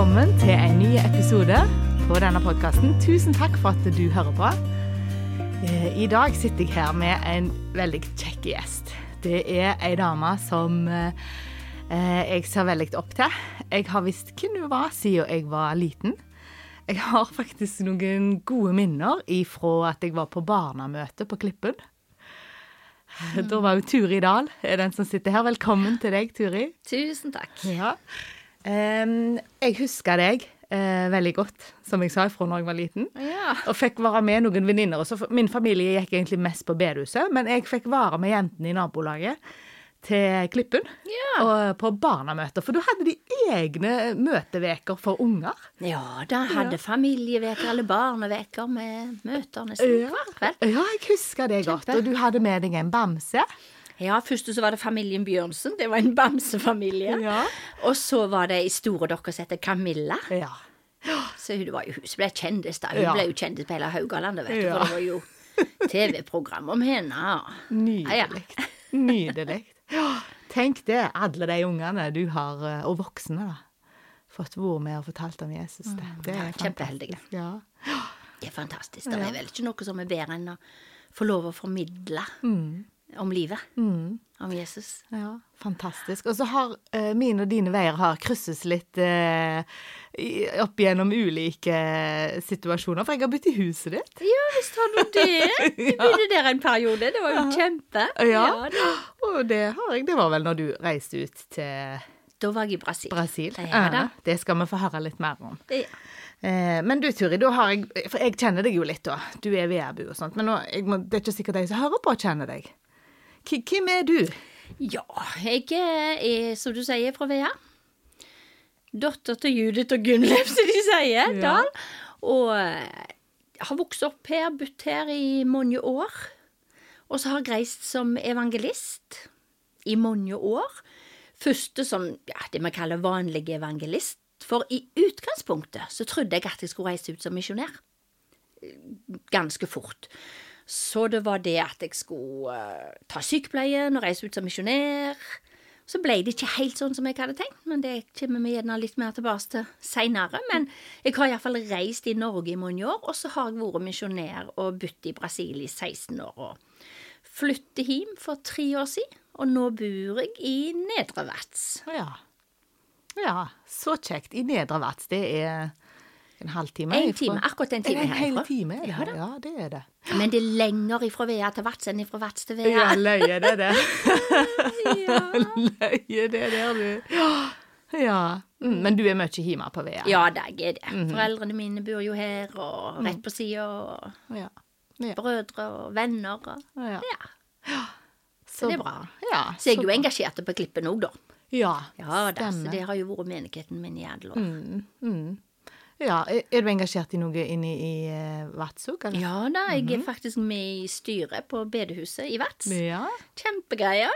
velkommen til en ny episode på denne podkasten. Tusen takk for at du hører på. Eh, I dag sitter jeg her med en veldig kjekk gjest. Det er ei dame som eh, jeg ser veldig opp til. Jeg har visst hvem hun var siden jeg var liten. Jeg har faktisk noen gode minner ifra at jeg var på barnemøte på Klippen. Da var jo Turi Dahl er den som sitter her. Velkommen til deg, Turi. Tusen takk. Ja. Jeg husker deg eh, veldig godt, som jeg sa fra når jeg var liten. Ja. Og fikk være med noen venninner. Min familie gikk egentlig mest på bedehuset, men jeg fikk være med jentene i nabolaget til Klippen Ja. og på barnemøter. For du hadde de egne møteveker for unger. Ja, da hadde familieveker eller barneveker med møter nesten Ja. hver kveld. Ja, jeg husker det godt. Og du hadde med deg en bamse. Ja, først så var det familien Bjørnsen. Det var en bamsefamilie. Ja. Og så var det ei store dere som heter Camilla. Ja. Så hun var jo hun ble kjendis da. Hun Ja. ble jo kjendis på hele Haugalandet, vet du. For det var jo TV-program om henne. Nydelig. Nydelig. Ja, tenk det, alle de ungene du har, eh, og voksne, da, fått vært med og fortalt om Jesus. Det, det er Mm. ja, kjempeheldige. Ja. Det er fantastisk. Det er vel ikke noe som er bedre enn å få lov å formidle Mm. Om livet. Om Jesus. ja, fantastisk. Og så har eh, mine og dine veier har krysses litt eh, opp gjennom ulike eh, situasjoner, for jeg har byttet i huset ditt. Ja visst har du det. Vi bodde der en periode. Det var jo kjempe. Ja. det. Og det har jeg. Det var vel når du reiste ut til Da var jeg i Brasil. Brasil. Det. Ja, det skal vi få høre litt mer om. Ja. Eh, men du Turi, da har jeg For jeg kjenner deg jo litt, da. Du er vedbu og sånt. Men nå, må, det er ikke sikkert de som hører på, kjenner deg. Hvem er du? ja, jeg er, som du sier, fra Vea. Datter til Judith og Gunnleif, som de sier. Ja. Dal. Og eh, har vokst opp her, bodd her i mange år. Og så har jeg reist som evangelist i mange år. Første som ja, det vi kaller vanlig evangelist. For i utgangspunktet så trodde jeg at jeg skulle reise ut som misjonær. Ganske fort. Så det var det at jeg skulle eh, ta sykepleien og reise ut som misjonær. Så ble det ikke helt sånn som jeg hadde tenkt, men det kommer vi gjerne litt mer tilbake til seinere. Men jeg har iallfall reist i Norge i mange år, og så har jeg vært misjonær og bodd i Brasil i 16 år. Og flyttet hjem for tre år siden, og nå bor jeg i Nedre Vats. Ja. ja, så kjekt. I Nedre Vats. Det er en halvtime En time, akkurat en time En hel herfra. time er det. Ja. Ja, det er det. Men det er lenger ifra Vea til Vats enn ifra Vats til Vea. Ja, løye det, det. Ja. løye det der, du. Ja. Mm, men du er mye hjemme på Vea? Ja, det er det. Mhm. Foreldrene mine bor jo her, og rett på sida, og ja. ja. brødre og venner og ja. Ja. Så det er bra. Ja, Så jeg er jo engasjert på Klippen òg, da. Ja, Ja da, så det har jo vært menigheten min i alle år. Mm, mm. Ja, er, du engasjert i noe inne i uh, Vatsug, eller? Ja da, jeg er faktisk med i styret på bedehuset i Vats. Ja. Kjempegreier.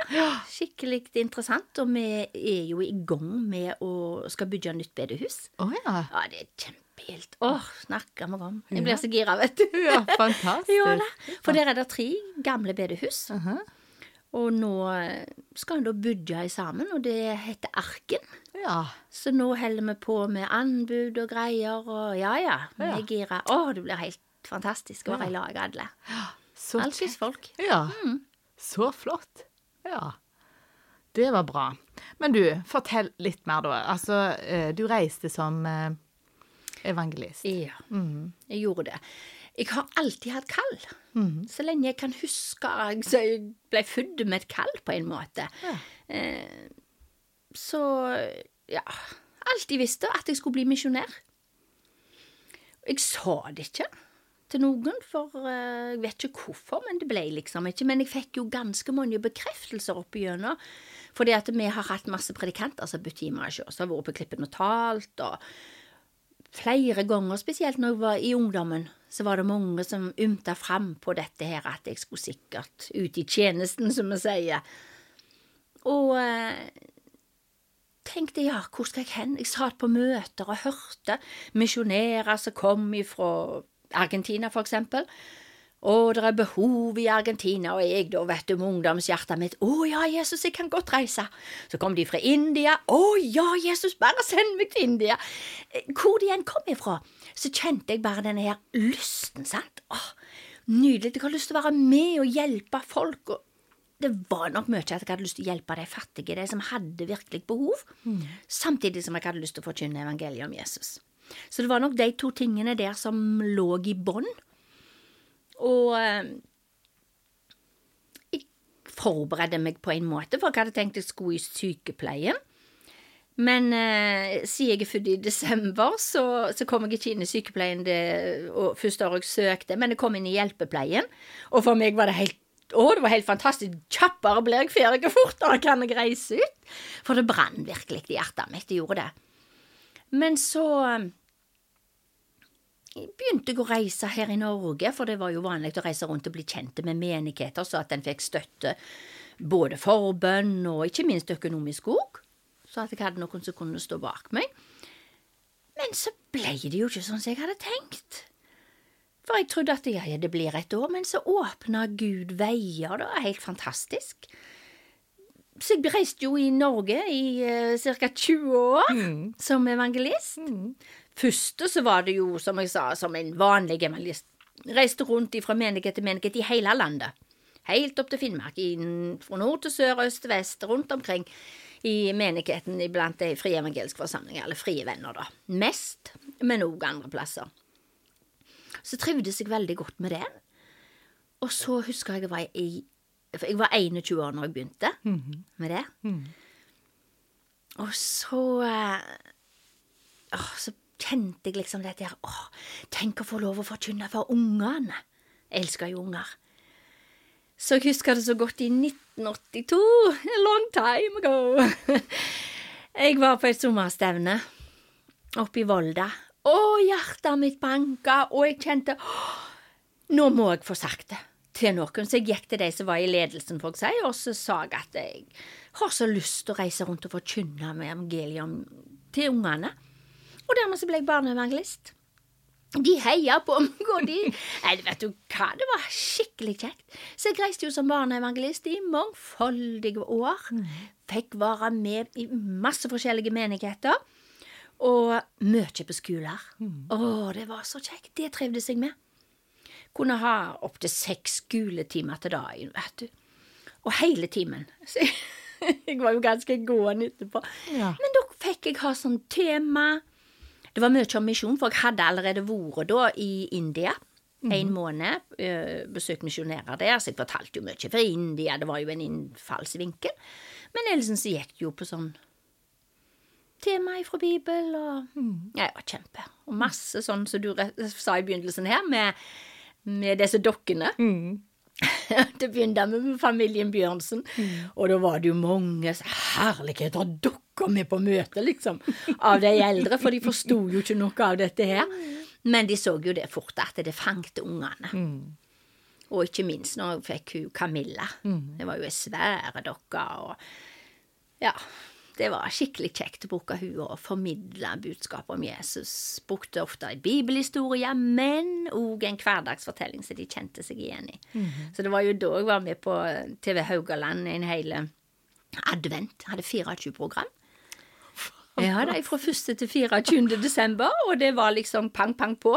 Skikkelig interessant. Og vi er jo i gang med å skal bygge nytt bedehus. Å ja. Ja, det er kjempehilt. Åh, snakker vi om. Jeg blir så gira, vet du. Ja, fantastisk. Ja da. For der er det tre gamle bedehus. Mhm. Og nå eh, skal en da budge i sammen, og det heter Arken. Ja. Så nå holder vi på med anbud og greier, og ja ja, vi Ja. er gira. Å, det blir helt fantastisk å være i lag, alle. så All slags folk. Ja. Så flott. Ja. Det var bra. Men du, fortell litt mer, da. Altså, eh, du reiste som eh, evangelist. Ja, mm. jeg gjorde det. Jeg har alltid hatt kall. Mhm. Så lenge jeg kan huske at Så jeg ble født med et kall, på en måte. Ja. Eh, så ja Alltid visste at jeg skulle bli misjonær. Jeg sa det ikke til noen, for eh, jeg vet ikke hvorfor, men det ble liksom ikke. Men jeg fikk jo ganske mange bekreftelser opp igjennom. Fordi at vi har hatt masse predikanter som har hjemme hos oss, har vært på Klippen og talt. og flere ganger, spesielt når jeg var i ungdommen, så var det mange som ymta fram på dette her, at jeg skulle sikkert ut i tjenesten, som vi sier. Og eh, tenkte ja, hvor skal jeg hen? Jeg satt på møter og hørte misjonærer som kom fra Argentina, for eksempel. Og det er behov i Argentina, og jeg da, vet du, med ungdomshjertet mitt, å ja, Jesus, jeg kan godt reise. Så kom de fra India, å ja, Jesus, bare send meg til India. Eh, Hvor de enn kom ifra, så kjente jeg bare denne her lysten, sant. Åh, nydelig, jeg har lyst til å være med og hjelpe folk, og det var nok mye at jeg hadde lyst til å hjelpe de fattige, de som hadde virkelig behov, samtidig som jeg hadde lyst til å forkynne evangeliet om Jesus. Så det var nok de to tingene der som lå i bånn. Og eh, jeg forberedte meg på en måte, for jeg hadde tenkt jeg skulle i sykepleien. Men eh, siden jeg er født i desember, så, så kom jeg ikke inn i sykepleien det første året jeg søkte, men jeg kom inn i hjelpepleien. Og for meg var det helt å, det var helt fantastisk. Kjappere blir jeg ferdig, fortere kan jeg reise ut. For det brann virkelig i hjertet mitt, det gjorde det. Men så eh, begynte jeg å reise her i Norge, for det var jo vanlig å reise rundt og bli kjent med menigheter, så at en fikk støtte både forbønn og ikke minst økonomisk òg, så at jeg hadde noen som kunne stå bak meg. Men så ble det jo ikke sånn som jeg hadde tenkt. For jeg trodde at ja, det blir et år, men så åpna Gud veier, da, helt fantastisk. Så jeg reiste jo i Norge i uh, ca. 20 år som evangelist. Første så var det jo, som jeg sa, som en vanlig evangelist. Reiste rundt fra menighet til menighet i hele landet. Helt opp til Finnmark. inn, fra nord til sør, øst til vest, rundt omkring i menigheten iblant de frie evangeliske forsamlinger, eller frie venner, da. Mest, men òg andre plasser. Så trivdes jeg veldig godt med det. Og så husker jeg jeg var i Jeg var 21 år når jeg begynte med det. Og så åh, Så kjente jeg liksom dette her åh, Tenk å få lov å forkynne for ungene. Jeg elsker jo unger. Så jeg husker det så godt i 1982. A long time ago. Jeg var på et sommerstevne oppe i Volda. Å, hjertet mitt banka, og jeg kjente åh, Nå må jeg få sagt det til noen. Så jeg gikk til de som var i ledelsen, for å si, og så sa jeg at jeg har så lyst til å reise rundt og forkynne med evangeliet til ungene. Og dermed så ble jeg barneevangelist. De heia på meg, og de Nei, vet du hva, det var skikkelig kjekt. Så jeg reiste jo som barneevangelist i mangfoldige år. Fikk være med i masse forskjellige menigheter. Og mye på skoler. Å, det var så kjekt. Det trivdes jeg med. Kunne ha opptil seks skoletimer til dagen, vet du. Og hele timen. Så jeg, jeg var jo ganske gående etterpå. Ja. Men da fikk jeg ha sånn tema. Det var mye om misjon, for jeg hadde allerede vært da i India. En måned. øh, besøkt misjonærer der, så jeg fortalte jo mye fra India. Det var jo en innfallsvinkel. Men ellers så gikk det jo på sånn tema fra Bibel og Ja, ja, var kjempe. Og masse sånn som du sa i begynnelsen her, med, med disse dokkene. det begynte med familien Bjørnsen, og da var det jo mange herligheter dukker med på møtet, liksom, av de eldre, for de forsto jo ikke noe av dette her. Men de så jo det fort, at det fangte ungene. Og ikke minst når jeg fikk hun Camilla. Det var jo ei svære dokke, og ja. Det var skikkelig kjekt å bruke hun og formidle budskapet om Jesus. Brukte ofte en bibelhistorie, men òg en hverdagsfortelling som de kjente seg igjen i. Så det var jo da jeg var med på TV Haugaland en hel advent. Hadde 24-program. Ja, det er fra 1. til 24. desember, og det var liksom pang, pang på.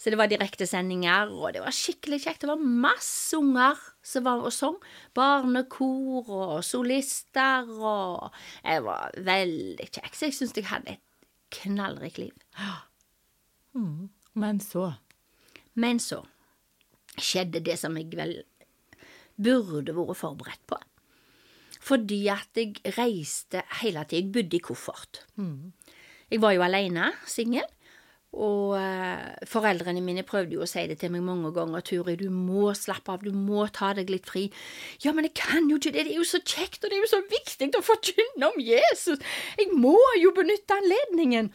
Så det var direktesendinger, og det var skikkelig kjekt. Det var masse unger som var og sang. Barnekor og solister og Jeg var veldig kjekk, Så jeg syns jeg hadde et knallrikt liv. Men så Men så skjedde det som jeg vel burde vært forberedt på. Fordi at jeg reiste hele tida. Jeg bodde i koffert. Jeg var jo alene, singel. Og eh, foreldrene mine prøvde jo å si det til meg mange ganger. 'Turi, du må slappe av, du må ta deg litt fri.' 'Ja, men jeg kan jo ikke det, det er jo så kjekt, og det er jo så viktig å forkynne om Jesus.' 'Jeg må jo benytte anledningen.'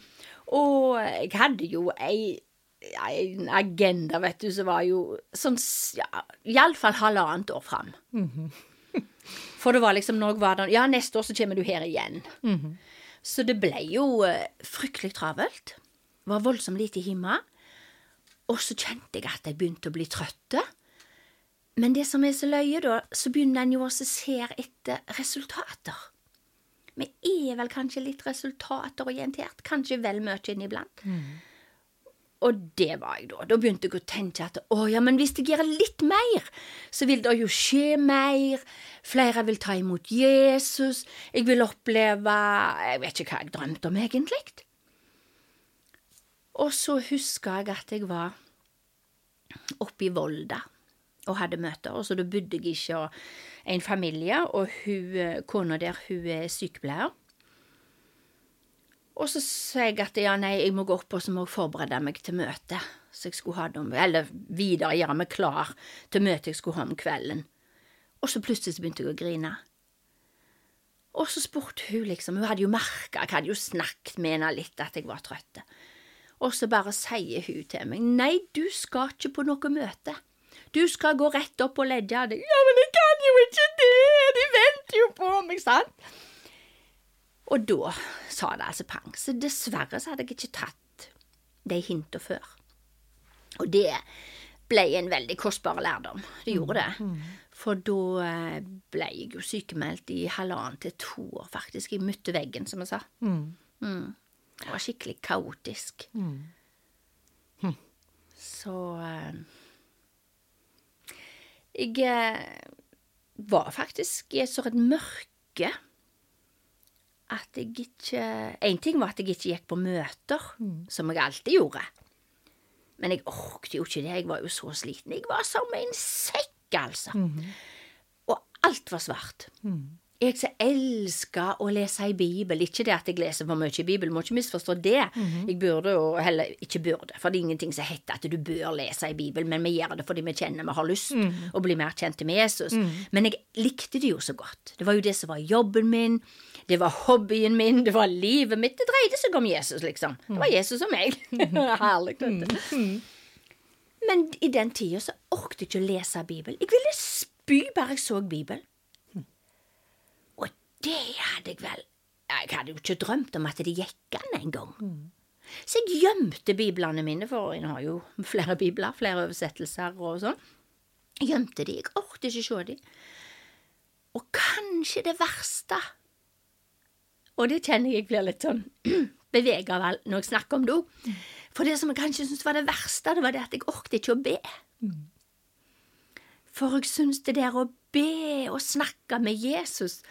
Og jeg hadde jo ei ei en agenda, vet du, som var jo sånn ja, iallfall halvannet år fram. For det var liksom når jeg var der Ja, neste år så kommer du her igjen. Så det ble jo eh, fryktelig travelt. Var voldsomt lite hjemme. Og så kjente jeg at jeg begynte å bli trøtte. Men det som er så løye, da, så begynner en jo også å se etter resultater. Vi er vel kanskje litt resultatorientert, kanskje vel mye inniblant. Og det var jeg da. Da begynte jeg å tenke at å ja, men hvis jeg gjør litt mer, så vil det jo skje mer. Flere vil ta imot Jesus. Jeg vil oppleve Jeg vet ikke hva jeg drømte om, egentlig. Og så huska jeg at jeg var oppe i Volda og hadde møter, og så da bodde jeg ikke en familie, og hun, kona der, hun er sykepleier. Og så sa jeg at ja, nei, jeg må gå opp og så må jeg forberede meg til møtet. Så jeg skulle ha dem, eller videre gjøre meg klar til møtet jeg skulle ha om kvelden. Og så plutselig så begynte jeg å grine. Og så spurte hun liksom, hun hadde jo merka, jeg hadde jo snakket med henne litt at jeg var trøtt. Og så bare sier hun til meg, nei, du skal ikke på noe møte. Du skal gå rett opp og legge deg. Ja, men jeg kan jo ikke det, de venter jo på meg, sant? Og da sa det altså pang, så dessverre så hadde jeg ikke tatt de hintene før. Og det ble en veldig kostbar lærdom, det gjorde det. For da eh, ble jeg jo sykemeldt i halvannen til to år, faktisk. Jeg møtte veggen, som jeg sa. Mm. Det var skikkelig kaotisk. Så eh, Jeg eh, var faktisk i et sånt mørke at jeg ikke En ting var at jeg ikke gikk på møter, som jeg alltid gjorde. Men jeg orket jo ikke det, jeg var jo så sliten. Jeg var som en sekk, altså. Og alt var svart. Jeg som elsker å lese i Bibel, ikke det at jeg leser for mye i Bibelen, må ikke misforstå det. Jeg burde jo heller ikke burde, for det er ingenting som heter at du bør lese i Bibelen, men vi gjør det fordi vi kjenner vi har lyst å bli mer kjent med Jesus. Men jeg likte det jo så godt. Det var jo det som var jobben min, det var hobbyen min, det var livet mitt. Det dreide seg om Jesus, liksom. Det var Jesus og meg. Herlig, vet du. Men i den tida så orket jeg ikke å lese Bibelen. Jeg ville spy bare jeg så Bibelen. Det hadde jeg vel Jeg hadde jo ikke drømt om at det gikk an engang. Så jeg gjemte biblene mine, for jeg har jo flere bibler, flere oversettelser og sånn. Jeg gjemte de, jeg orket ikke se de. Og kanskje det verste Og det kjenner jeg blir litt sånn bevega vel når jeg snakker om det òg. For det som jeg kanskje syntes var det verste, det var det at jeg orket ikke å be. For jeg syns det der å be og snakke med Jesus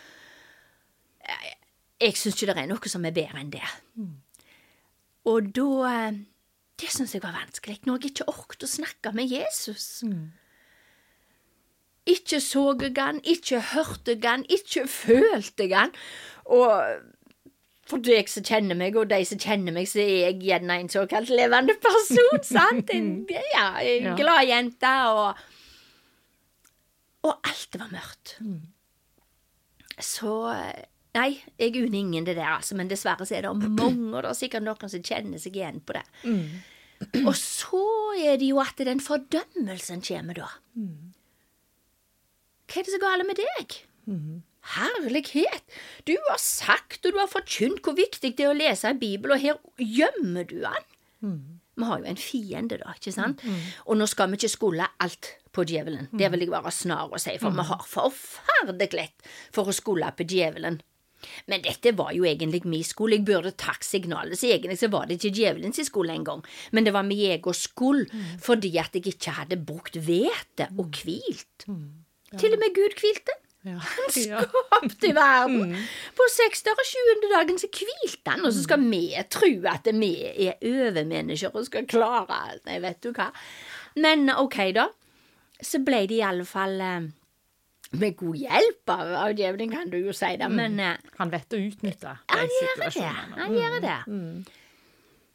Jeg, jeg syns ikke det er noe som er bedre enn det. Og da eh, Det syns jeg var vanskelig, når jeg ikke orket å snakke med Jesus. Ikke så jeg han, ikke hørte jeg han, ikke følte jeg han. Og for deg som kjenner meg, og de som kjenner meg, så er jeg gjerne en såkalt levende person, sant? En, ja, en Ja. glad jente, og Og alt var mørkt. Så Nei, jeg unner ingen det der, altså, men dessverre så er det mange, og det er sikkert noen som kjenner seg igjen på det. Og så er det jo at den fordømmelsen kommer da. Hva er det som er galt med deg? Herlighet! Du har sagt og du har forkynt hvor viktig det er å lese en bibel, og her gjemmer du den. Vi har jo en fiende, da, ikke sant? Og nå skal vi ikke skole alt på djevelen. Det vil jeg være snar å si, for vi har forferdelig lett for å skole på djevelen. Men dette var jo egentlig min skole, jeg burde tatt signalet, så egentlig så var det ikke djevelens skole engang, men det var min egen skole, fordi at jeg ikke hadde brukt hvete og hvilt. Til og med Gud hvilte. Ja. Han Ja. verden! verden. På sekste og sjuende dagen, så hvilte han, og så skal vi tro at vi er overmennesker og skal klare alt. Nei, vet du hva. Men ok, da. Så ble det i alle fall eh, med god hjelp av, av djevelen, kan du jo si det, men eh, Han vet å utnytte han situasjonen. Han gjør det.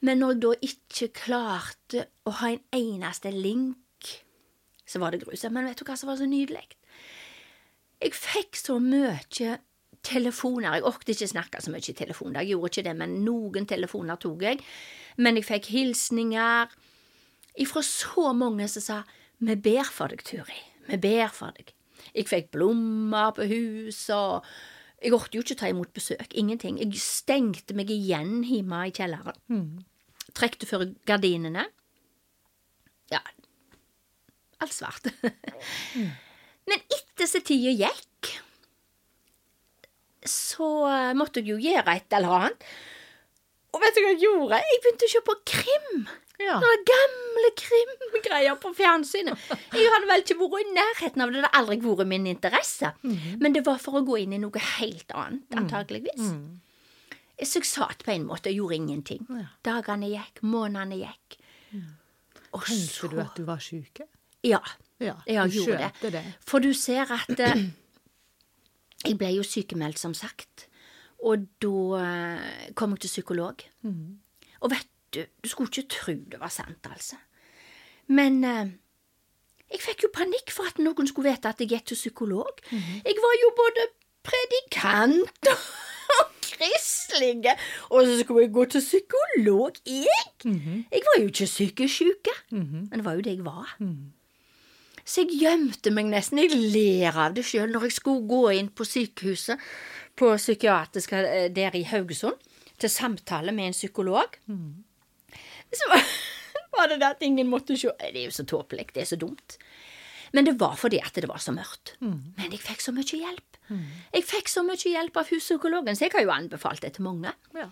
Men når jeg da ikke klarte å ha en eneste link, så var det grusomt. Men vet du hva som var så nydelig? Jeg fikk så mye telefoner. Jeg orket ikke snakke så mye i telefon, jeg gjorde ikke det, men noen telefoner tok jeg. Men jeg fikk hilsninger ifra så mange som sa 'Vi ber for deg, Turi. Vi ber for deg'. Jeg fikk blomster på huset, og jeg orket jo ikke ta imot besøk. Ingenting. Jeg stengte meg igjen hjemme i kjelleren. Trekte for gardinene. Ja, alt svart. Men etter som tida gikk, så måtte jeg jo gjøre et eller annet. Og vet du hva jeg gjorde? Jeg begynte å se på krim. Ja. Gamle krimgreier på fjernsynet. Jeg hadde vel ikke vært i nærheten av det. Det hadde aldri vært min interesse. Men det var for å gå inn i noe helt annet, antageligvis. Så jeg satt på en måte og gjorde ingenting. Ja. Dagene gikk, månedene gikk. Og Tenkte du at du var syk? Ja. Ja, jeg gjorde det. det. For du ser at eh, Jeg ble jo sykemeldt, som sagt. Og da eh, kom jeg til psykolog. Mm. Og vet du, du skulle ikke tro det var sant, altså. Men eh, jeg fikk jo panikk for at noen skulle vite at jeg gikk til psykolog. Mhm. Jeg var jo både predikant og kristelig, og så skulle jeg gå til psykolog, jeg! Mhm. Jeg var jo ikke psykisk men det var jo det jeg var. Mhm. Så jeg gjemte meg nesten. Jeg ler av det sjøl når jeg skulle gå inn på sykehuset på psykiatrisk eh, der i Haugesund til samtale med en psykolog. Så var- det det at ingen måtte se Det er jo så tåpelig. Det er så dumt. Men det var fordi at det var så mørkt. Men jeg fikk så mye hjelp. Jeg fikk så mye hjelp av huspsykologen, så jeg har jo anbefalt det til mange. Ja.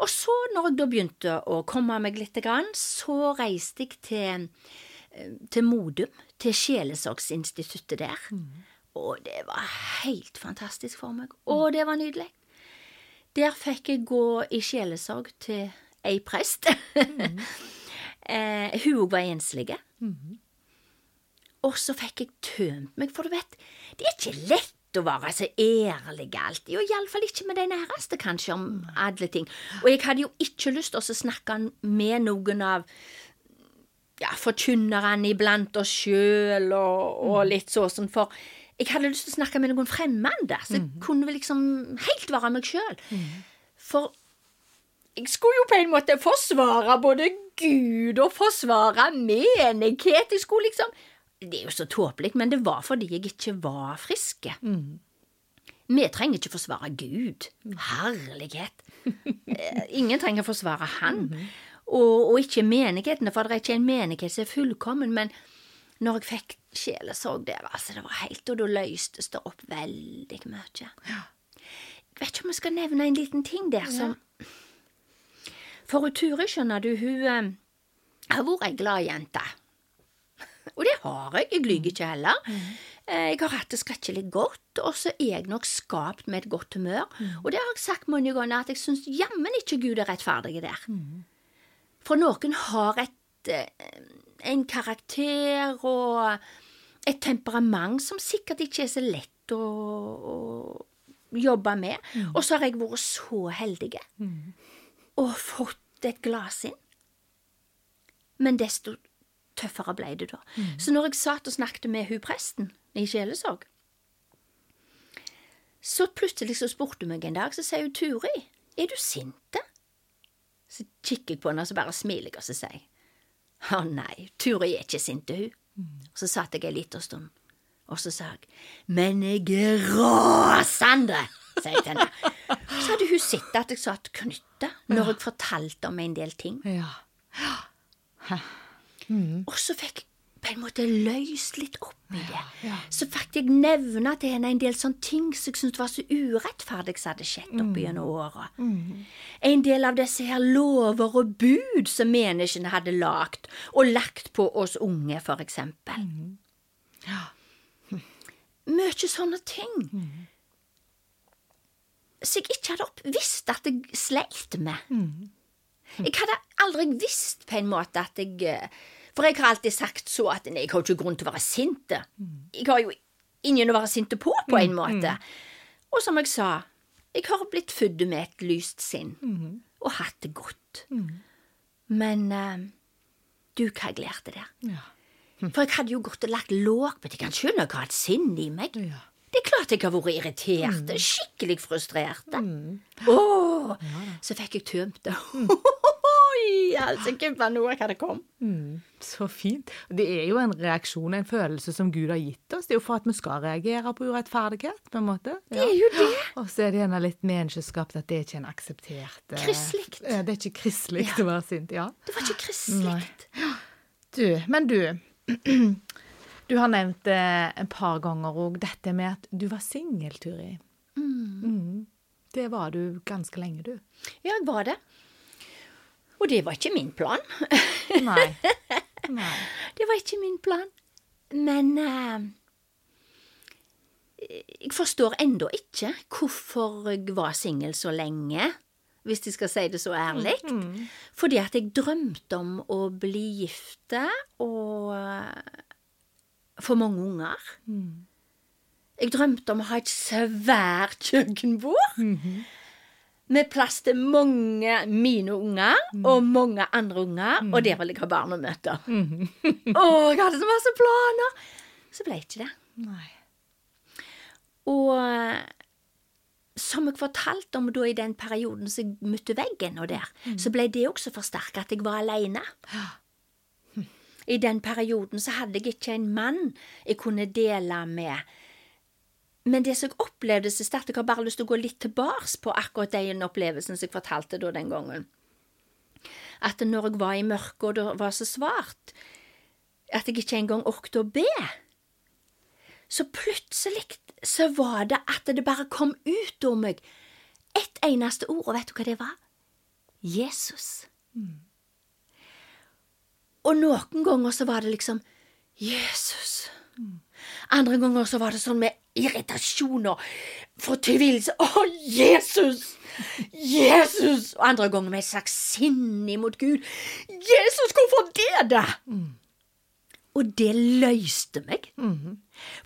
Og så, når jeg da begynte å komme meg litt, så reiste jeg til, eh, til Modum, til Sjelesorgsinstituttet der. Og det var helt fantastisk for meg. Og det var nydelig. Der fikk jeg gå i sjelesorg til ei prest. eh, hun òg var enslig. Og så fikk jeg tømt meg, for du vet, det er ikke lett å være så ærlig alltid, og iallfall ikke med de næreste, kanskje, om alle ting. Og jeg hadde jo ikke lyst til å snakke med noen av ja, forkynnerne iblant oss sjøl og, og litt sånn, for jeg hadde lyst til å snakke med noen fremmede, så jeg kunne liksom helt være meg sjøl. For jeg skulle jo på en måte forsvare både Gud og forsvare menighet. Jeg skulle liksom Det er jo så tåpelig, men det var fordi jeg ikke var friske. Vi trenger ikke forsvare Gud. Herlighet. Eh, Ingen trenger forsvare Han. Og, og ikke menighetene, for det er ikke en menighet som er fullkommen. Men når jeg fikk sjelesorg der, altså, det var helt Og da løstes det opp veldig mye. Jeg vet ikke om jeg skal nevne en liten ting der som For hun Ture, skjønner du, hun eh, har vært ei glad jente. Og det har jeg, jeg lyver ikke heller. Eh, Jeg har hatt det skrekkelig godt, og så er jeg nok skapt med et godt humør. Og det har jeg sagt mange ganger, at jeg syns jammen ikke Gud er rettferdig der. For noen har et, eh, en karakter og et temperament som sikkert ikke er så lett å, å jobbe med. Og så har jeg vært så heldig og fått et gladsinn. Men desto tøffere ble det da. Så når jeg satt og snakket med hun presten i sjelesorg, så plutselig så spurte hun meg en dag, så sier hun Turi, er du sint? Så kikker jeg på henne og så bare smiler jeg, og så sier jeg å nei, Turi er ikke sint, hun. Så satt jeg en liten stund, og så sa jeg men jeg er rasende, sier jeg til henne. Hadde hun sett at jeg satt knytta når jeg fortalte om en del ting. Ja. Og så fikk jeg på en måte løst litt opp i det. Så fikk jeg nevne til henne en del sånne ting som jeg syntes var så urettferdig som hadde skjedd opp gjennom åra. En del av disse her lover og bud som menneskene hadde lagt, og lagt på oss unge, for eksempel. Mye sånne ting. Så jeg ikke hadde visst at jeg sleit med. Jeg hadde aldri visst på en måte at jeg eh, For jeg har alltid sagt så at nei, jeg har ikke grunn til å være sint. Jeg har jo ingen å være sint på, på en måte. Og som jeg sa, jeg har blitt født med et lyst sinn og hatt det godt. Men uh, du, hva jeg lærte der? Ja. For jeg hadde jo gått og lagt låg på det. Jeg kan skjønne jeg har hatt sinn i meg. Ja. Det er klart jeg har vært irritert, skikkelig frustrert. Åh, så fikk jeg tømt det. Oi, altså, gud, hva noe hva det kom. Så fint. Det er jo en reaksjon, en følelse som Gud har gitt oss. Det er jo for at vi skal reagere på urettferdighet, på en måte. Det er jo det. Og så er det gjerne litt menneskeskapt at det er ikke en akseptert eh, Kristelig. Ja, det er ikke kristelig Ja. å være sint. Ja. Det var ikke kristelig. Du, men du. Du har nevnt det et par ganger òg, dette med at du var singel, Turi. Mm. Det var du ganske lenge, du. Ja, jeg var det. Og det var ikke min plan. Nei. Nei. Det var ikke min plan. Men eh, jeg forstår ennå ikke hvorfor jeg var singel så lenge, hvis jeg skal si det så ærlig. Fordi at jeg drømte om å bli gifte og få mange unger. Jeg drømte om å ha et svært kjøkkenbord. Med plass til mange mine unger og mange andre unger, og der vil jeg ha barn å møte. Å, jeg hadde så masse planer! Så ble det ikke det. Nei. Og eh, som jeg fortalte om da i den perioden som jeg møtte veggen og der, så ble det også forsterka at jeg var aleine. I den perioden så hadde jeg ikke en mann jeg kunne dele med. Men det som jeg opplevde så at jeg har bare lyst til å gå litt tilbake på akkurat den opplevelsen som jeg fortalte da den gangen. At når jeg var i mørket og det var så svart, at jeg ikke engang orket å be, så plutselig så var det at det bare kom ut om meg ett eneste ord, og vet du hva det var? Jesus. Og noen ganger så var det liksom Jesus. Andre ganger så var det sånn med irritasjon og fortvilelse. Å, Jesus! Jesus! Og andre ganger med et slags sinn imot Gud. Jesus, hvorfor det, da? Og det løste meg.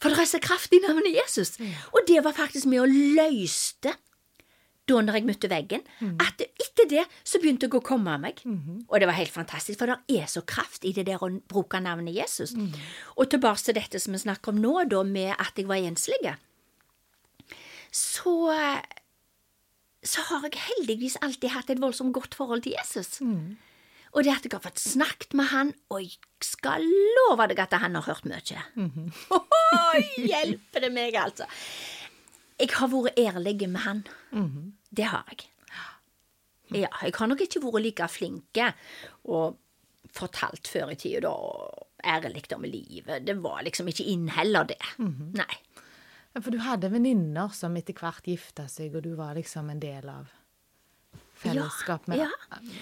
For det er så kraft i navnet Jesus. Og det var faktisk med å løste da når jeg møtte veggen, at etter det så begynte jeg å komme av meg. Og det var helt fantastisk, for det er så kraft i det der å bruke navnet Jesus. Og tilbake til dette som vi snakker om nå, da, med at jeg var enslig. Så så har jeg heldigvis alltid hatt et voldsomt godt forhold til Jesus. Og det at jeg har fått snakket med han, og jeg skal love deg at han har hørt mye. Oi, hjelper det meg, altså. Jeg har vært ærlig med han. Det har jeg. Ja, jeg har nok ikke vært like flinke og fortalt før i tida, da, og ærlig om livet. Det var liksom ikke inn heller, det. Nei. For du hadde venninner som etter hvert gifta seg, og du var liksom en del av fellesskap med ja.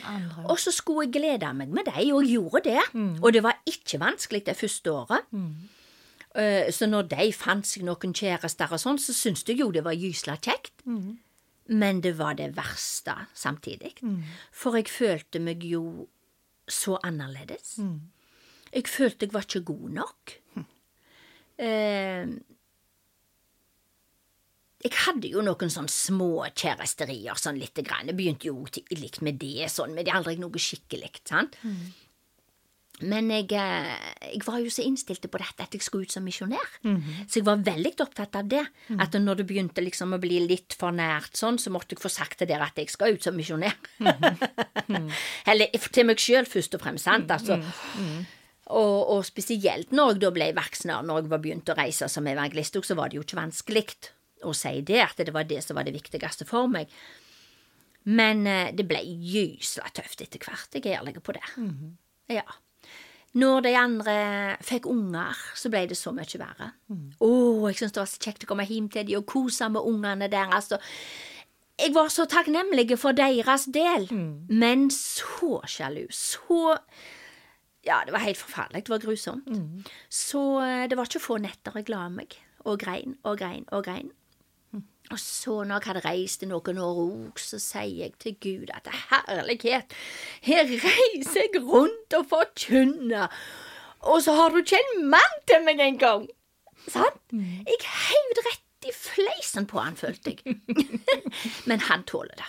andre. Og så skulle jeg glede meg med dem, og jeg gjorde det. Og det var ikke vanskelig det første året. Eh, Så når de fant seg noen kjærester og sånn, så syntes jeg jo det var gysla kjekt. Men det var det verste samtidig. For jeg følte meg jo så annerledes. Jeg følte jeg var ikke god nok. Eh, jeg hadde jo noen sånn små kjæresterier, sånn lite grann. Jeg begynte jo likt med det, sånn, men det er aldri noe skikkelig, sant. Men jeg, eh, jeg var jo så innstilt på dette at jeg skulle ut som misjonær. Så jeg var veldig opptatt av det. At når det begynte liksom å bli litt for nært sånn, så måtte jeg få sagt til dere at jeg skal ut som misjonær. Eller til meg sjøl, først og fremst, sant. Altså. Og, og spesielt når jeg da ble voksen, når jeg var begynt å reise som evangelist, så var det jo ikke vanskelig å si det, at det var det som var det viktigste for meg. Men eh, det ble gysla tøft etter hvert, jeg er ærlig på det. Ja. Når de andre fikk unger, så ble det så mye verre. Å, jeg syntes det var så kjekt å komme hjem til dem og kose med ungene deres. og jeg var så takknemlig for deres del, men så sjalu, så Ja, det var helt forferdelig, det var grusomt. Så eh, det var ikke få netter jeg la meg, og grein og grein og grein. Og så når jeg hadde reist i noen år òg, så sier jeg til Gud at herlighet, her reiser jeg rundt og forkynner, og så har du ikke en mann til meg engang! Sant? Jeg heiv rett i fleisen på han, følte jeg. Men han tåler det.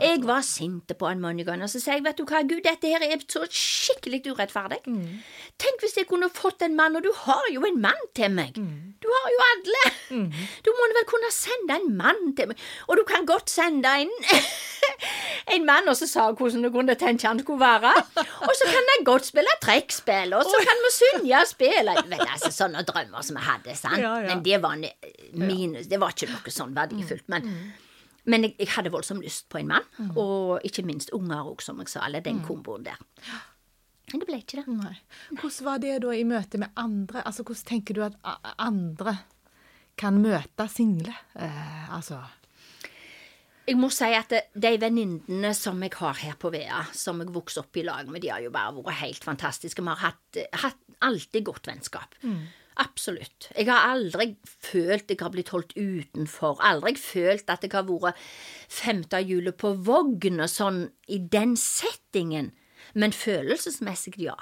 Jeg var sinte på han mange ganger, og så sier jeg, vet du hva, Gud, dette her er så skikkelig urettferdig. Tenk hvis jeg kunne fått en mann, og du har jo en mann til meg. Du har jo alle. Du må vel kunne sende en mann til meg, og du kan godt sende en en mann, og så sa hvordan du kunne tenke han skulle være. Og så kan jeg godt spille trekkspill, og så kan vi synge og spille. Vel, altså, sånne drømmer som jeg hadde, sant. Ja, ja. Men det var minus, det var ikke noe sånn verdifullt. Men, men jeg, jeg hadde voldsomt lyst på en mann, og ikke minst unger òg, som jeg sa, eller den komboen der. Men det ble ikke det. Nei. Hvordan var det da i møte med andre? Altså, Hvordan tenker du at andre kan møte single? Eh, altså Jeg må si at de venninnene som jeg har her på Vea, som jeg vokste opp i lag med, de har jo bare vært helt fantastiske. Vi har hatt, hatt alltid godt vennskap. Absolutt. Jeg har aldri følt jeg har blitt holdt utenfor. Aldri følt at jeg har vært femte hjulet på vogna og sånn i den settingen. Men følelsesmessig, ja.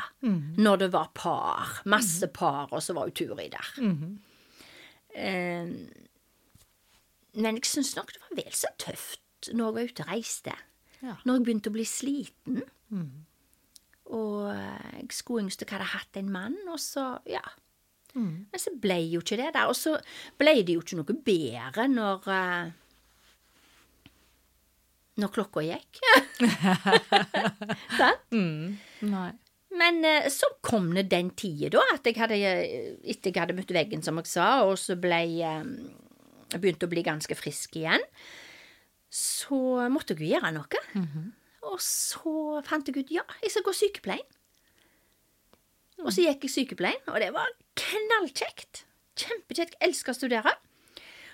Når det var par. Masse par, og så var jo Turi der. Eh, men jeg syns nok det var vel så tøft når jeg var ute og reiste. Ja. Når jeg begynte å bli sliten. Og eh, jeg skulle ønske jeg hadde hatt en mann, og så, ja. Men så ble jo ikke det der. Og så ble det jo ikke noe bedre når eh, Når klokka gikk. Sant? Nei. Men eh, så kom det den tida, da, at jeg hadde, eh, etter jeg hadde møtt veggen, som jeg sa, og så ble jeg begynte å bli ganske frisk igjen, så måtte jeg jo gjøre noe. Og så fant jeg ut ja, jeg skal gå sykepleien. Og så gikk jeg sykepleien, og det var knallkjekt. Kjempekjekt. Elska å studere.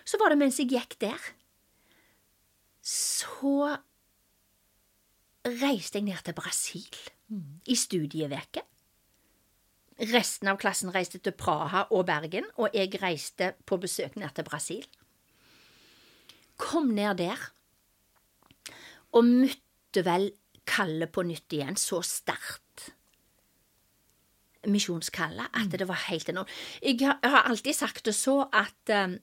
Så var det mens jeg gikk der, så reiste jeg ned til Brasil i studieveke. Resten av klassen reiste til Praha og Bergen, og jeg reiste på besøk ned til Brasil. Kom ned der, og møtte vel kallet på nytt igjen, så sterkt. Misjonskallet, at det var helt enormt. Jeg har, jeg har alltid sagt det så at um,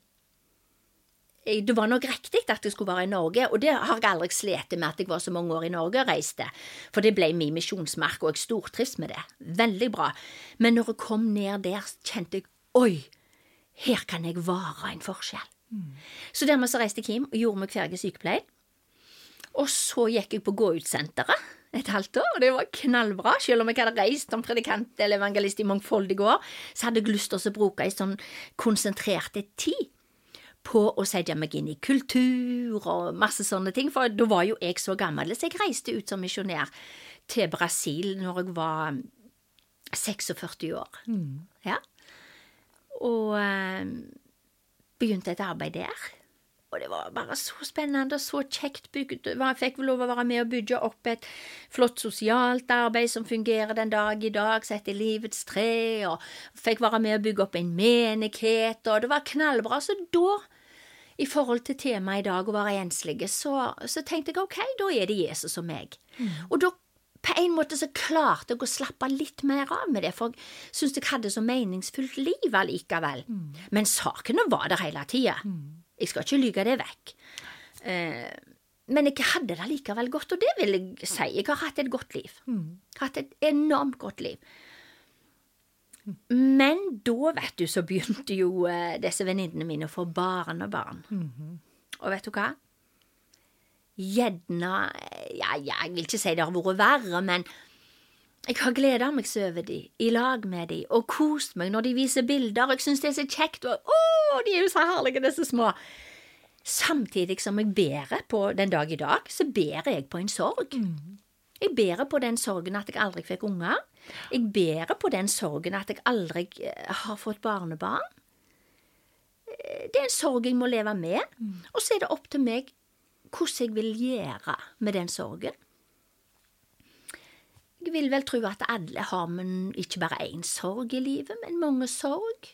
det var nok riktig at jeg skulle være i Norge, og det har jeg aldri slitt med at jeg var så mange år i Norge og reiste, for det ble min misjonsmark, og jeg stortrives med det. Veldig bra. Men når jeg kom ned der, kjente jeg oi, her kan jeg være en forskjell. Så dermed så reiste jeg hjem og gjorde meg ferdig sykepleien. Og så gikk jeg på gå-ut-senteret et halvt år, og det var knallbra. Selv om jeg hadde reist som predikant eller evangelist i mangfoldige år, så hadde jeg lyst til å bruke ei sånn konsentrerte tid på å sette meg inn i kultur og masse sånne ting, for da var jo jeg så gammel. Så jeg reiste ut som misjonær til Brasil når jeg var 46 år. Ja. Og eh, begynte et arbeid der. Og det var bare så spennende og så kjekt bygd. Jeg fikk vel lov å være med og bygge opp et flott sosialt arbeid som fungerer den dag i dag, som heter Livets tre, og fikk være med og bygge opp en menighet, og det var knallbra. Så da, i forhold til temaet i dag, å være enslige, så, så tenkte jeg ok, da er det Jesus og meg. Og da på en måte så klarte jeg å slappe litt mer av med det, for jeg syntes jeg hadde så meningsfullt liv allikevel. Men sakene var der hele tida. Jeg skal ikke lyge det vekk. Eh, men jeg hadde det likevel godt, og det vil jeg si. Jeg har hatt et godt liv. Hatt et enormt godt liv. Men da, vet du, så begynte jo eh, disse venninnene mine å få barn Og vet du hva? Gjerne ja, ja, jeg vil ikke si det har vært verre, men jeg har gleda meg så over de, i lag med de, og kost meg når de viser bilder, og jeg syns det er så kjekt, og å, de er jo så herlige, disse små. Samtidig som jeg bærer på den dag i dag, så bærer jeg på en sorg. Jeg bærer på den sorgen at jeg aldri fikk unger. Jeg bærer på den sorgen at jeg aldri eh, har fått barnebarn. Eh, Det er en sorg jeg må leve med, og så er det opp til meg hvordan jeg vil gjøre med den sorgen. Jeg vil vel tro at alle har men ikke bare én sorg i livet, men mange sorg.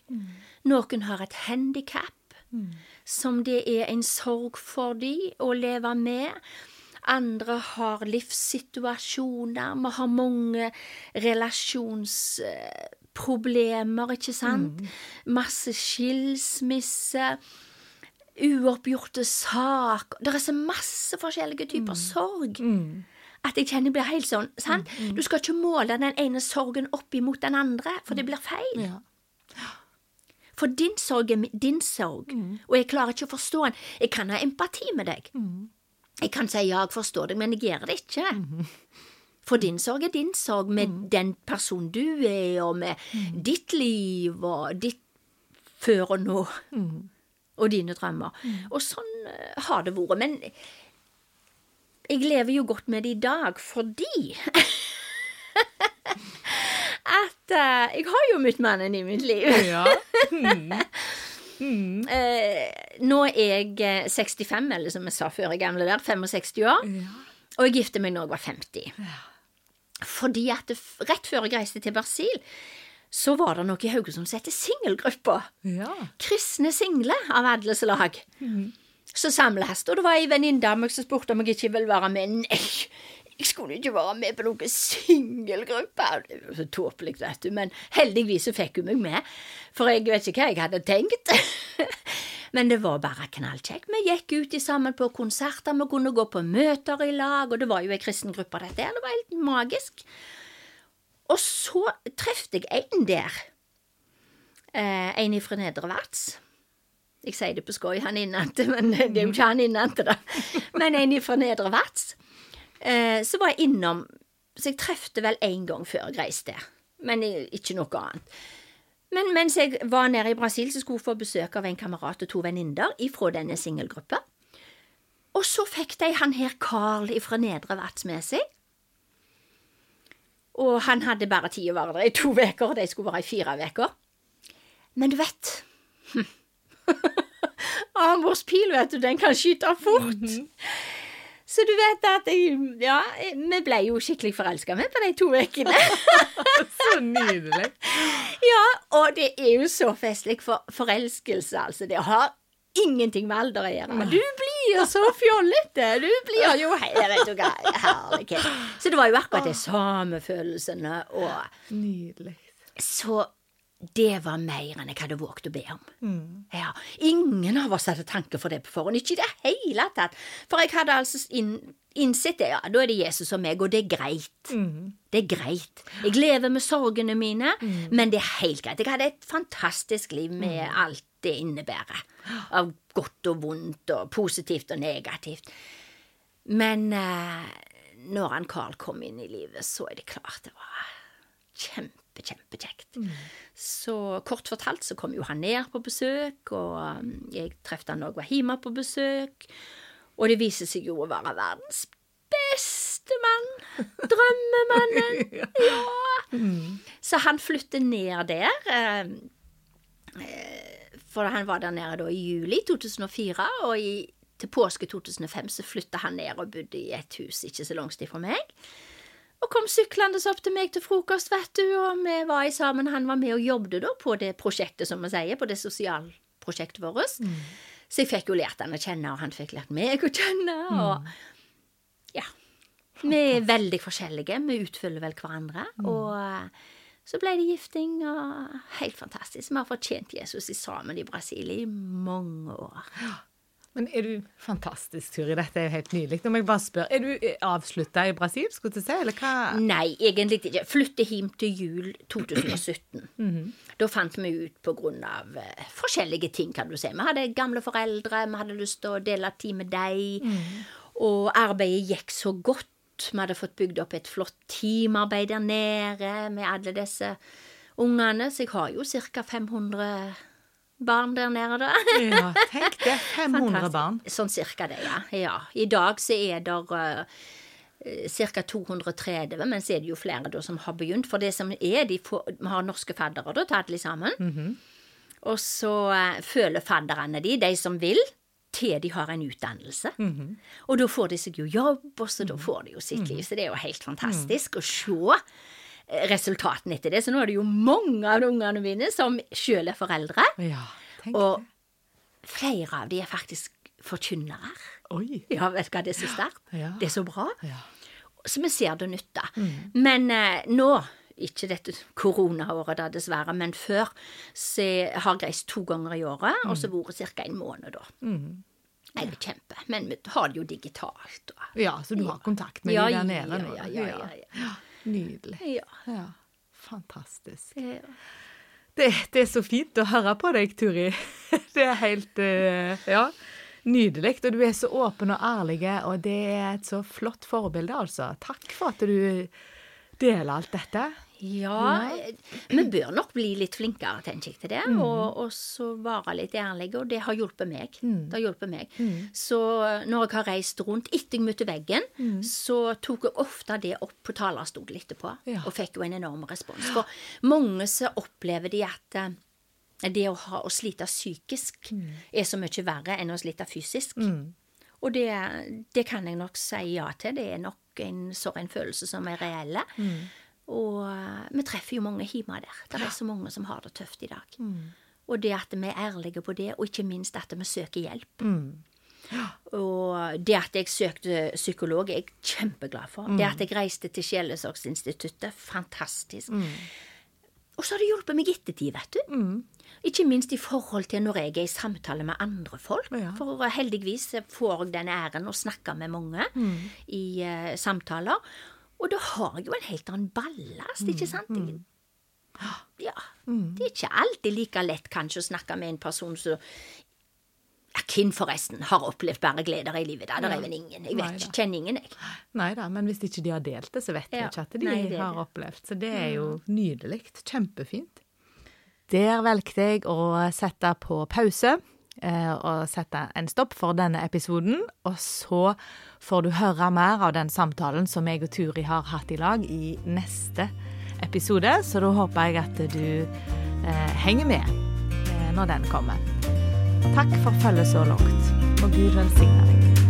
Noen har et handikap som det er en sorg for de å leve med. Andre har livssituasjoner. Vi har mange relasjonsproblemer, ikke sant? Masse skilsmisse. Uoppgjorte saker Det er så masse forskjellige typer sorg. At jeg kjenner jeg blir helt sånn. sant? Du skal ikke måle den ene sorgen opp imot den andre, for det blir feil. Ja. For din sorg er din sorg, og jeg klarer ikke å forstå den. Jeg kan ha empati med deg. Jeg kan si ja, jeg forstår deg, men jeg gjør det ikke. For din sorg er din sorg med den personen du er, og med ditt liv og ditt før og nå. Og dine drømmer. Og sånn eh, har det vært. Men jeg lever jo godt med det i dag fordi at uh, jeg har jo møtt mannen i mitt liv. Ja. Eh, nå er jeg eh, 65, eller som jeg sa før i gamle der, 65 år. Og jeg gifte meg når jeg var 50. Fordi at det, rett før jeg reiste til Brasil, så var det noe i Haugesund som heter Singelgruppa. Ja. Kristne single av alle slag. Så samles, og det var ei venninne av meg som spurte om jeg ikke ville være med. Nei, jeg skulle ikke være med på noen singelgruppe. Det var så tåpelig, vet du. Men heldigvis så fikk hun meg med, for jeg vet ikke hva jeg hadde tenkt. Men det var bare knallkjekt. Vi gikk ut sammen på konserter, vi kunne gå på møter i lag, og det var jo ei kristen gruppe, dette her. Det var helt magisk. Og så trefte jeg en der. Eh, en ifra Nedre Vats. Jeg sier det på skøy, han innante, men det er jo ikke han innante, da. Men en fra Nedre Vats. Eh, så var jeg innom Så jeg trefte vel én gang før jeg reiste, men ikke noe annet. Men mens jeg var nede i Brasil, så skulle jeg få besøk av en kamerat og to venninner ifra denne singelgruppa. Og så fikk de han her Carl ifra Nedre Vats med seg. Og han hadde bare tid å være der i to uker, og de skulle være i fire uker. Men du vet Amors pil, vet du, den kan skyte fort. Så du vet at jeg, Ja, vi ble jo skikkelig forelska med på de to ukene. Så nydelig. ja, og det er jo så festlig, for forelskelse, altså. Det har ingenting med alder å gjøre. Du blir så fjollete. Du blir jo he- vet du hva, herlighet. Så det var jo akkurat de samme følelsene, og Nydelig. Så det var mer enn jeg hadde våget å be om. Ja, Ingen av oss hadde tanke for det på forhånd. Ikke i det hele tatt. For jeg hadde altså inn, innsett det, ja, da er det Jesus og meg, og det er greit. Det er greit. Jeg lever med sorgene mine, men det er helt greit. Jeg hadde et fantastisk liv med alt det innebærer. Av godt og vondt, og positivt og negativt. Men eh, når han Carl kom inn i livet, så er det klart det var kjempe, kjempekjekt. Så kort fortalt så kom jo han ned på besøk, og um, jeg traff han òg var hjemme på besøk. Og det viser seg jo å være verdens beste mann. Drømmemannen. Ja. Så han flytter ned der. eh, eh, For han var der nede da i juli 2004, og i, til påske 2005 så flytta han ned og bodde i et hus ikke så langt ifra meg. Og kom syklende opp til meg til frokost, vet du, og vi var i sammen. Han var med og jobbet da på det prosjektet, som vi sier, på det sosialprosjektet vårt. Så jeg fikk jo lært han å kjenne, og han fikk lært meg å kjenne, og ja. Vi er veldig forskjellige, vi utfyller vel hverandre, og eh, så ble det gifting, og helt fantastisk. Vi har fortjent Jesus i sammen i Brasil i mange år. Men er du Fantastisk, Turi. Dette er jo helt nydelig. Nå må jeg bare spørre, er du avslutta i Brasil, skulle du si, eller hva? Nei, egentlig ikke. Flytte hjem til jul 2017. Da fant vi ut på grunn av eh, forskjellige ting, kan du si. Vi hadde gamle foreldre, vi hadde lyst til å dele tid med dem. Og arbeidet gikk så godt. Vi hadde fått bygd opp et flott teamarbeid der nede med alle disse ungene. Så jeg har jo ca. 500 barn der nede, da. Ja, tenk det. 500 Fantastisk. barn. Sånn cirka det, ja. ja. I dag så er det uh, ca. 230, men så er det jo flere da som har begynt. For det som er, de får, vi har norske faddere da, tatt alle sammen. Og så uh, føler fadderne de, de som vil, til de har en utdannelse. Og da får de seg jo jobb, og så da får de jo sitt liv. Så det er jo helt fantastisk å se resultatene etter det. Så nå er det jo mange av de ungene mine som sjøl er foreldre. Ja, Og flere av de er faktisk forkynnere. Oi. Ja, vet du hva, det er så sterkt. Ja. Det er så bra. Ja. Så vi ser det nytta. Men eh, nå, ikke dette koronaåret da, dessverre, men før, så jeg har reist to ganger i året, og så vært ca. en måned da. Det er kjempe. Men vi har det jo digitalt. Og, ja, så du har kontakt med Ja, de der nede nå? ja, ja, ja, ja. Nydelig. ja. Ja, fantastisk. ja. Det, det er så fint å høre på deg, Turi. Det er helt eh, Ja. Nydelig. Og du er så åpen og ærlig, og det er et så flott forbilde, altså. Takk for at du deler alt dette. Ja, vi bør nok bli litt flinkere, tenker jeg, til det. Og, og så være litt ærlige, og det har hjulpet meg. Det har hjulpet meg. Så når jeg har reist rundt etter jeg møtte veggen, så tok jeg ofte det opp på talerstolen etterpå, Ja. og fikk jo en enorm respons. For mange så opplever de at eh, det å, ha, å slite psykisk er så mye verre enn å slite fysisk. Og det, det kan jeg nok si ja til. Det er nok en sånn følelse som er reelle. Og eh, vi treffer jo mange hjemme der. Det er så mange som har det tøft i dag. Og det at vi er ærlige på det, og ikke minst at vi søker hjelp. Og det at jeg søkte psykolog, er jeg kjempeglad for. Det at jeg reiste til Sjelesorgsinstituttet, fantastisk. Og så har det hjulpet meg ettertid, vet du. Ikke minst i forhold til når jeg er i samtale med andre folk. Ja. For heldigvis får jeg den æren å snakke med mange i uh, samtaler. Og da har jeg jo en helt annen ballast, ikke sant? Mm. ja. Det er ikke alltid like lett kanskje å snakke med en person som ja, Hvem forresten har opplevd bare gleder i livet? Da? Det er vel ingen. Jeg vet ikke, kjenner ingen, jeg. Nei da, men hvis ikke de har delt det, så vet vi Ja. ikke at de Nei, det har opplevd. Så det er jo nydelig. Kjempefint. Der valgte jeg å sette på pause og sette en stopp for denne episoden. Og så får du høre mer av den samtalen som jeg og Turi har hatt i lag i neste episode. Så da håper jeg at du eh, henger med eh, når den kommer. Takk for følget så langt, og Gud velsigne deg.